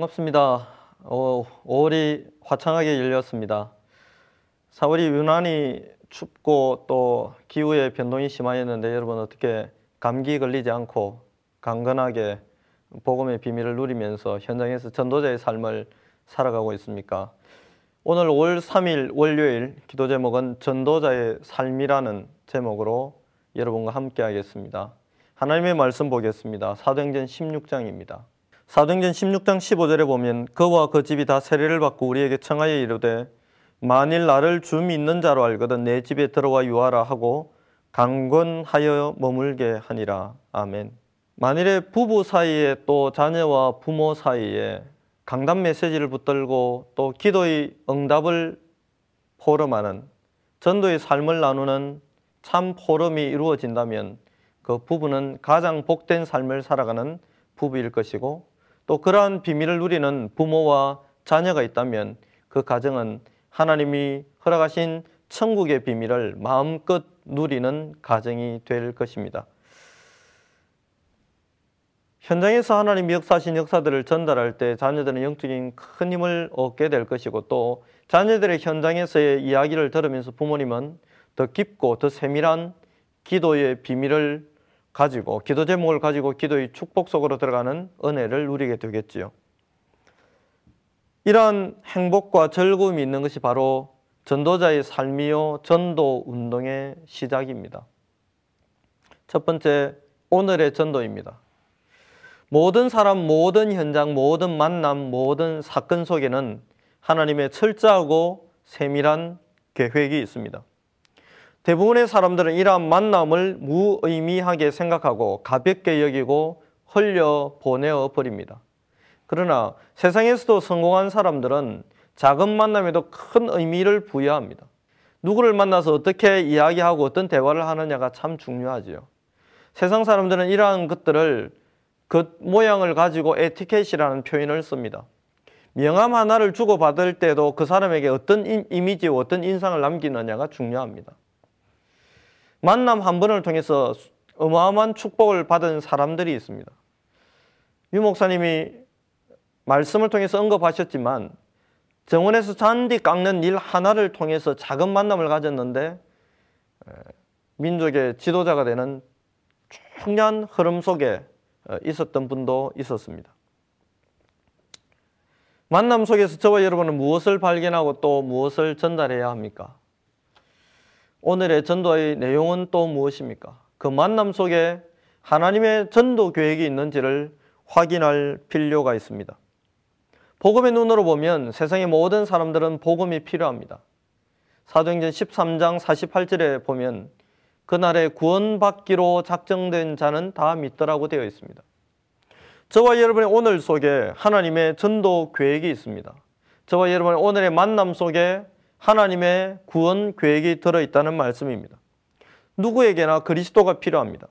반갑습니다. 어, 5월이 화창하게 열렸습니다. 4월이 유난히 춥고 또 기후의 변동이 심하였는데 여러분 어떻게 감기 걸리지 않고 강건하게 복음의 비밀을 누리면서 현장에서 전도자의 삶을 살아가고 있습니까? 오늘 5월 3일 월요일 기도 제목은 전도자의 삶이라는 제목으로 여러분과 함께 하겠습니다. 하나님의 말씀 보겠습니다. 사도행전 16장입니다. 사도행전 16장 15절에 보면 그와 그 집이 다 세례를 받고 우리에게 청하여 이르되 만일 나를 주 믿는 자로 알거든 내 집에 들어와 유하라 하고 강권하여 머물게 하니라. 아멘. 만일에 부부 사이에 또 자녀와 부모 사이에 강단 메시지를 붙들고 또 기도의 응답을 포럼하는 전도의 삶을 나누는 참 포럼이 이루어진다면 그 부부는 가장 복된 삶을 살아가는 부부일 것이고 또 그러한 비밀을 누리는 부모와 자녀가 있다면 그 가정은 하나님이 허락하신 천국의 비밀을 마음껏 누리는 가정이 될 것입니다. 현장에서 하나님이 역사하신 역사들을 전달할 때 자녀들은 영적인 큰 힘을 얻게 될 것이고 또 자녀들의 현장에서의 이야기를 들으면서 부모님은 더 깊고 더 세밀한 기도의 비밀을 가지고 기도 제목을 가지고 기도의 축복 속으로 들어가는 은혜를 누리게 되겠지요. 이러한 행복과 즐거움이 있는 것이 바로 전도자의 삶이요 전도 운동의 시작입니다. 첫 번째 오늘의 전도입니다. 모든 사람, 모든 현장, 모든 만남, 모든 사건 속에는 하나님의 철저하고 세밀한 계획이 있습니다. 대부분의 사람들은 이러한 만남을 무의미하게 생각하고 가볍게 여기고 흘려 보내어 버립니다. 그러나 세상에서도 성공한 사람들은 작은 만남에도 큰 의미를 부여합니다. 누구를 만나서 어떻게 이야기하고 어떤 대화를 하느냐가 참 중요하지요. 세상 사람들은 이러한 것들을 그 모양을 가지고 에티켓이라는 표현을 씁니다. 명함 하나를 주고받을 때도 그 사람에게 어떤 이미지, 어떤 인상을 남기느냐가 중요합니다. 만남 한 번을 통해서 어마어마한 축복을 받은 사람들이 있습니다. 유 목사님이 말씀을 통해서 언급하셨지만 정원에서 잔디 깎는 일 하나를 통해서 작은 만남을 가졌는데 민족의 지도자가 되는 청년 흐름 속에 어, 있었던 분도 있었습니다. 만남 속에서 저와 여러분은 무엇을 발견하고 또 무엇을 전달해야 합니까? 오늘의 전도의 내용은 또 무엇입니까? 그 만남 속에 하나님의 전도 계획이 있는지를 확인할 필요가 있습니다. 복음의 눈으로 보면 세상의 모든 사람들은 복음이 필요합니다. 사도행전 13장 48절에 보면 그날에 구원받기로 작정된 자는 다 믿더라고 되어 있습니다. 저와 여러분의 오늘 속에 하나님의 전도 계획이 있습니다. 저와 여러분의 오늘의 만남 속에 하나님의 구원 계획이 들어있다는 말씀입니다. 누구에게나 그리스도가 필요합니다.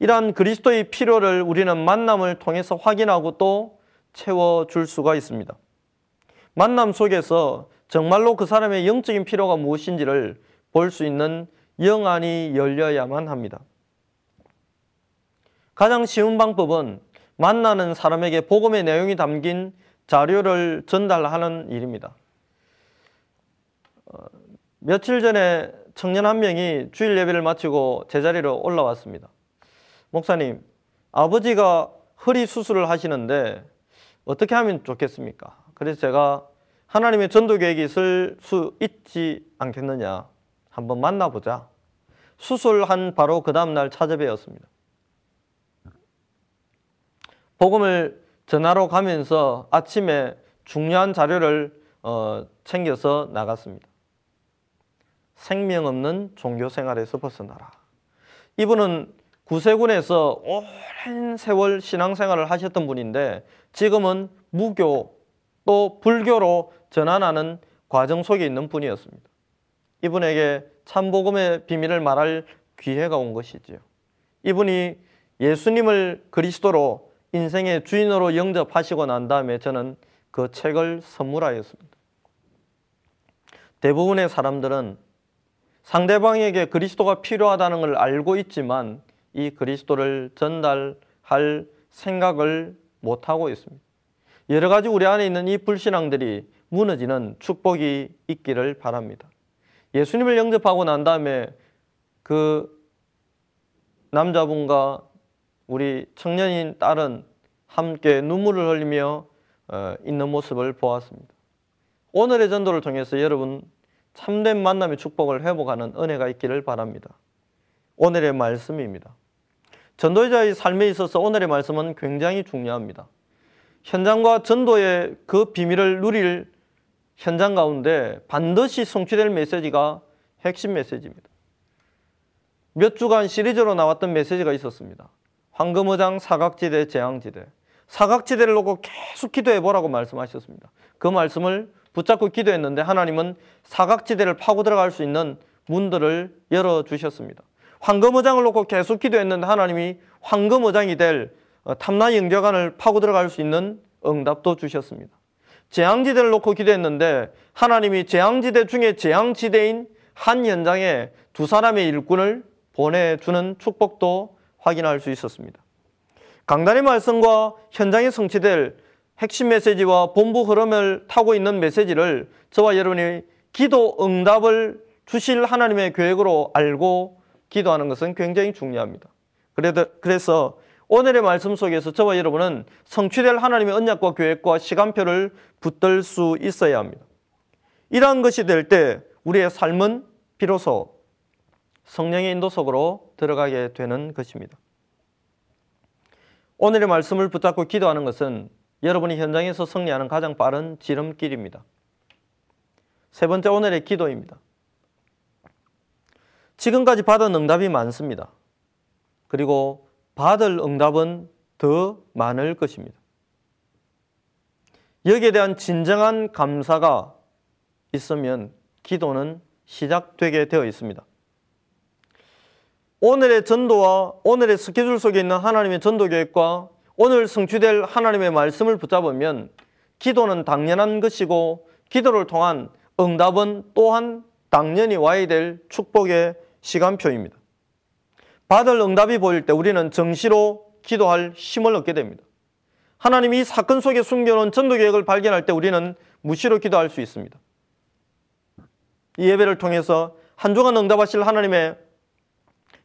이러한 그리스도의 필요를 우리는 만남을 통해서 확인하고 또 채워줄 수가 있습니다. 만남 속에서 정말로 그 사람의 영적인 필요가 무엇인지를 볼 수 있는 영안이 열려야만 합니다. 가장 쉬운 방법은 만나는 사람에게 복음의 내용이 담긴 자료를 전달하는 일입니다. 어, 며칠 전에 청년 한 명이 주일 예배를 마치고 제자리로 올라왔습니다. 목사님, 아버지가 허리 수술을 하시는데 어떻게 하면 좋겠습니까? 그래서 제가 하나님의 전도 계획이 있을 수 있지 않겠느냐. 한번 만나보자. 수술한 바로 그 다음날 찾아뵈었습니다. 복음을 전하러 가면서 아침에 중요한 자료를 어, 챙겨서 나갔습니다. 생명 없는 종교 생활에서 벗어나라. 이분은 구세군에서 오랜 세월 신앙생활을 하셨던 분인데 지금은 무교 또 불교로 전환하는 과정 속에 있는 분이었습니다. 이분에게 참복음의 비밀을 말할 기회가 온 것이지요. 이분이 예수님을 그리스도로 인생의 주인으로 영접하시고 난 다음에 저는 그 책을 선물하였습니다. 대부분의 사람들은 상대방에게 그리스도가 필요하다는 걸 알고 있지만 이 그리스도를 전달할 생각을 못하고 있습니다. 여러 가지 우리 안에 있는 이 불신앙들이 무너지는 축복이 있기를 바랍니다. 예수님을 영접하고 난 다음에 그 남자분과 우리 청년인 딸은 함께 눈물을 흘리며 어, 있는 모습을 보았습니다. 오늘의 전도를 통해서 여러분 참된 만남의 축복을 회복하는 은혜가 있기를 바랍니다. 오늘의 말씀입니다. 전도자의 삶에 있어서 오늘의 말씀은 굉장히 중요합니다. 현장과 전도의 그 비밀을 누릴 현장 가운데 반드시 성취될 메시지가 핵심 메시지입니다. 몇 주간 시리즈로 나왔던 메시지가 있었습니다. 황금어장 사각지대 재앙지대. 사각지대를 놓고 계속 기도해 보라고 말씀하셨습니다. 그 말씀을 붙잡고 기도했는데 하나님은 사각지대를 파고 들어갈 수 있는 문들을 열어 주셨습니다. 황금어장을 놓고 계속 기도했는데 하나님이 황금어장이 될 어, 탐나 영접관을 파고 들어갈 수 있는 응답도 주셨습니다. 재앙지대를 놓고 기도했는데 하나님이 재앙지대 중에 재앙지대인 한 현장에 두 사람의 일꾼을 보내주는 축복도 확인할 수 있었습니다. 강단의 말씀과 현장에 성취될 핵심 메시지와 본부 흐름을 타고 있는 메시지를 저와 여러분이 기도 응답을 주실 하나님의 계획으로 알고 기도하는 것은 굉장히 중요합니다. 그래서 오늘의 말씀 속에서 저와 여러분은 성취될 하나님의 언약과 계획과 시간표를 붙들 수 있어야 합니다. 이러한 것이 될 때 우리의 삶은 비로소 성령의 인도 속으로 들어가게 되는 것입니다. 오늘의 말씀을 붙잡고 기도하는 것은 여러분이 현장에서 승리하는 가장 빠른 지름길입니다. 세 번째 오늘의 기도입니다. 지금까지 받은 응답이 많습니다. 그리고 받을 응답은 더 많을 것입니다. 여기에 대한 진정한 감사가 있으면 기도는 시작되게 되어 있습니다. 오늘의 전도와 오늘의 스케줄 속에 있는 하나님의 전도 계획과 오늘 성취될 하나님의 말씀을 붙잡으면 기도는 당연한 것이고 기도를 통한 응답은 또한 당연히 와야 될 축복의 시간표입니다. 받을 응답이 보일 때 우리는 정시로 기도할 힘을 얻게 됩니다. 하나님이 이 사건 속에 숨겨놓은 전도 계획을 발견할 때 우리는 무시로 기도할 수 있습니다. 이 예배를 통해서 한 주간 응답하실 하나님의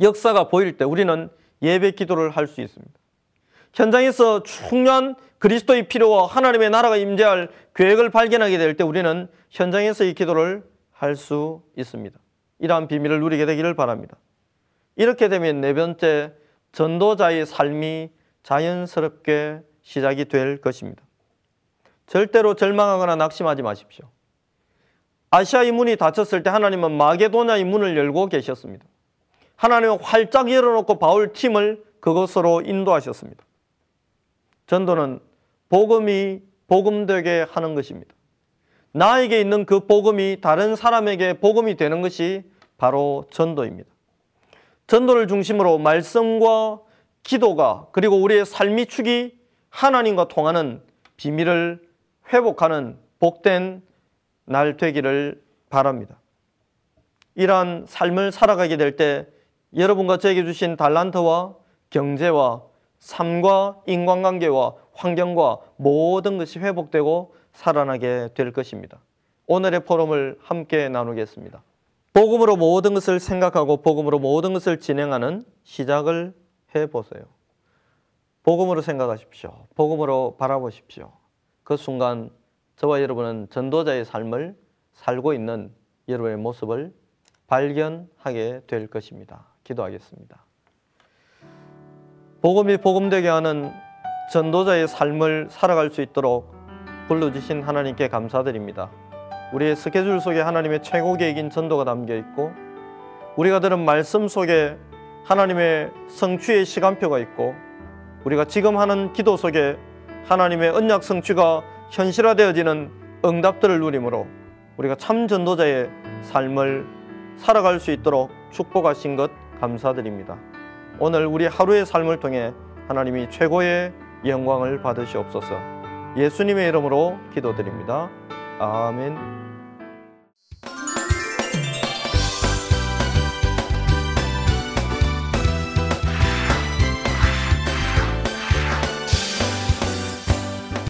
역사가 보일 때 우리는 예배 기도를 할 수 있습니다. 현장에서 중요한 그리스도의 필요와 하나님의 나라가 임재할 계획을 발견하게 될 때 우리는 현장에서 이 기도를 할 수 있습니다. 이러한 비밀을 누리게 되기를 바랍니다. 이렇게 되면 네 번째 전도자의 삶이 자연스럽게 시작이 될 것입니다. 절대로 절망하거나 낙심하지 마십시오. 아시아의 문이 닫혔을 때 하나님은 마게도냐의 문을 열고 계셨습니다. 하나님은 활짝 열어놓고 바울 팀을 그것으로 인도하셨습니다. 전도는 복음이 복음되게 하는 것입니다. 나에게 있는 그 복음이 다른 사람에게 복음이 되는 것이 바로 전도입니다. 전도를 중심으로 말씀과 기도가 그리고 우리의 삶이 축이 하나님과 통하는 비밀을 회복하는 복된 날 되기를 바랍니다. 이러한 삶을 살아가게 될 때 여러분과 저에게 주신 달란트와 경제와 삶과 인간관계와 환경과 모든 것이 회복되고 살아나게 될 것입니다. 오늘의 포럼을 함께 나누겠습니다. 복음으로 모든 것을 생각하고 복음으로 모든 것을 진행하는 시작을 해 보세요. 복음으로 생각하십시오. 복음으로 바라보십시오. 그 순간 저와 여러분은 전도자의 삶을 살고 있는 여러분의 모습을 발견하게 될 것입니다. 기도하겠습니다. 복음이 복음되게 하는 전도자의 삶을 살아갈 수 있도록 불러주신 하나님께 감사드립니다. 우리의 스케줄 속에 하나님의 최고 계획인 전도가 담겨 있고 우리가 들은 말씀 속에 하나님의 성취의 시간표가 있고 우리가 지금 하는 기도 속에 하나님의 언약 성취가 현실화되어지는 응답들을 누림으로 우리가 참 전도자의 삶을 살아갈 수 있도록 축복하신 것 감사드립니다. 오늘 우리 하루의 삶을 통해 하나님이 최고의 영광을 받으시옵소서. 예수님의 이름으로 기도드립니다. 아멘.